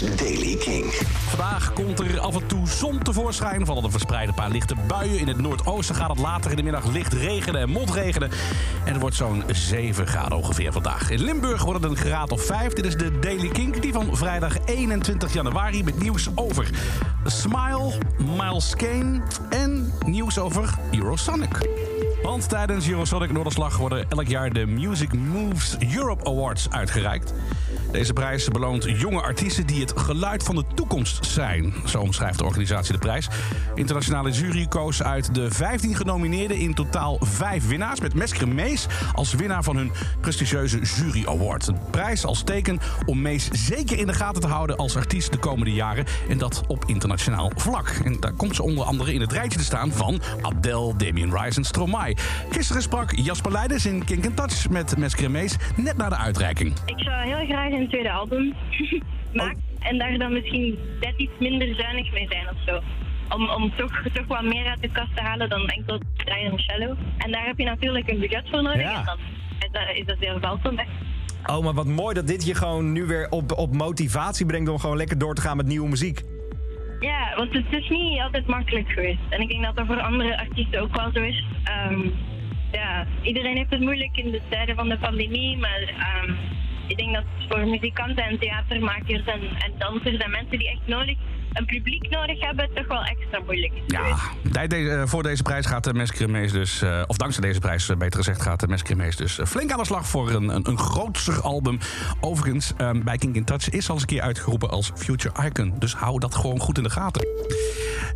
Daily King. Vandaag komt er af en toe zon tevoorschijn. Vallen er verspreide paar lichte buien. In het noordoosten gaat het later in de middag licht regenen en motregenen. En het wordt zo'n 7 graden ongeveer vandaag. In Limburg wordt het een graad of 5. Dit is de Daily Kink, die van vrijdag 21 januari met nieuws over Smile, Miles Kane en nieuws over Eurosonic. Want tijdens Eurosonic Noorderslag worden elk jaar de Music Moves Europe Awards uitgereikt. Deze prijs beloont jonge artiesten die het geluid van de toekomst zijn. Zo omschrijft de organisatie de prijs. Internationale jury koos uit de 15 genomineerden in totaal vijf winnaars... met Mesker Mees als winnaar van hun prestigieuze Jury Award. Een prijs als teken om Mees zeker in de gaten te houden als artiest de komende jaren. En dat op internationaal vlak. En daar komt ze onder andere in het rijtje te staan van Adele, Damien Rice en Stromae. Gisteren sprak Jasper Leiders in Kink Touch met Mesker Mees net na de uitreiking. Ik zou heel graag een tweede album maken en daar dan misschien net iets minder zuinig mee zijn of zo. Om, om toch, toch wat meer uit de kast te halen dan enkel en cello. En daar heb je natuurlijk een budget voor nodig Ja. en dan is dat, is dat heel welkom. hè. Oh, maar wat mooi dat dit je gewoon nu weer op, op motivatie brengt om gewoon lekker door te gaan met nieuwe muziek. Ja, want het is niet altijd makkelijk geweest. En ik denk dat dat voor andere artiesten ook wel zo is. Ehm, ja, iedereen heeft het moeilijk in de tijden van de pandemie, maar ehm, ik denk dat voor muzikanten en theatermakers en, en dansers en mensen die echt nodig, een publiek nodig hebben, toch wel extra moeilijk. Ja, eh, voor deze prijs gaat de Mees dus, eh, of dankzij deze prijs eh, beter gezegd, gaat de Mees dus eh, flink aan de slag voor een, een, een grootser album. Overigens, eh, bij King in Touch is al eens een keer uitgeroepen als Future Icon. Dus hou dat gewoon goed in de gaten.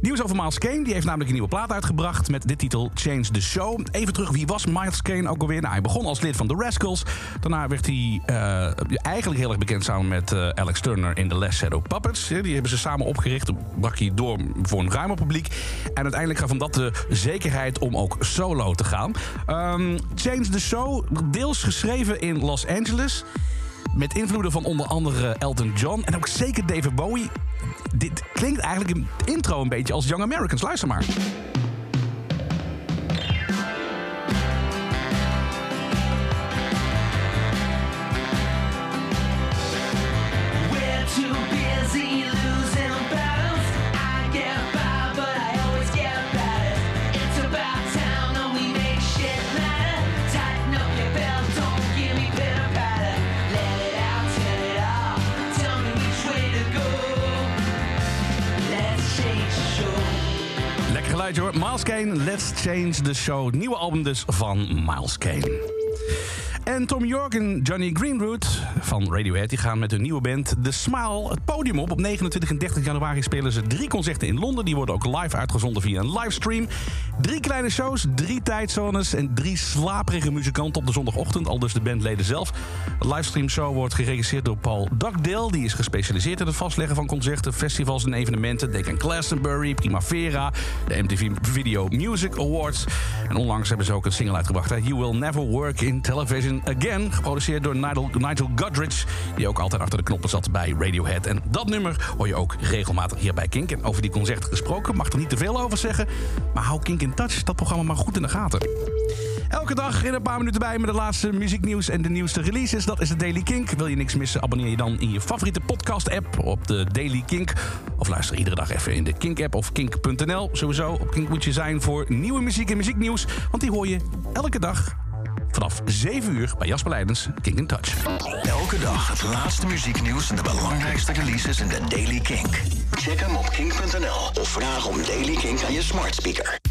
Nieuws over Miles Kane, die heeft namelijk een nieuwe plaat uitgebracht met de titel Change the Show. Even terug, wie was Miles Kane ook alweer? Nou, hij begon als lid van The Rascals. Daarna werd hij eh, eigenlijk heel erg bekend samen met eh, Alex Turner in The Last Shadow Puppets. Die hebben ze samen opgericht, brak hij door voor een ruimer publiek. En uiteindelijk gaf hem dat de zekerheid om ook solo te gaan. Ehm, Change the Show, deels geschreven in Los Angeles. Met invloeden van onder andere Elton John en ook zeker David Bowie. Dit klinkt eigenlijk een intro een beetje als Young Americans. Luister maar. Geluidje. Miles Kane, Let's Change the Show. Nieuwe album dus van Miles Kane. En Tom York en Johnny Greenwood van Radiohead... die gaan met hun nieuwe band The Smile het podium op. Op 29 en 30 januari spelen ze drie concerten in Londen. Die worden ook live uitgezonden via een livestream. Drie kleine shows, drie tijdzones... en drie slaperige muzikanten op de zondagochtend. Al dus de bandleden zelf. De livestream show wordt geregisseerd door Paul Dugdale. Die is gespecialiseerd in het vastleggen van concerten, festivals en evenementen. Denk aan Glastonbury, Primavera, de MTV Video Music Awards. En onlangs hebben ze ook een single uitgebracht. You Will Never Work in Television Again. Geproduceerd door Nigel, Nigel Godrich. Die ook altijd achter de knoppen zat bij Radiohead. En dat nummer hoor je ook regelmatig hier bij Kink. En over die concerten gesproken, mag er niet te veel over zeggen. Maar hou Kink in Touch, dat programma maar goed in de gaten. Elke dag in een paar minuten bij met de laatste muzieknieuws en de nieuwste releases. Dat is de Daily Kink. Wil je niks missen, abonneer je dan in je favoriete podcast-app op de Daily Kink. Of luister iedere dag even in de Kink-app of kink.nl. Sowieso op Kink moet je zijn voor nieuwe muziek en muzieknieuws. Want die hoor je elke dag vanaf 7 uur bij Jasper Leidens, Kink in Touch. Elke dag het laatste muzieknieuws en de belangrijkste releases in de Daily Kink. Check hem op kink.nl of vraag om Daily Kink aan je smart speaker.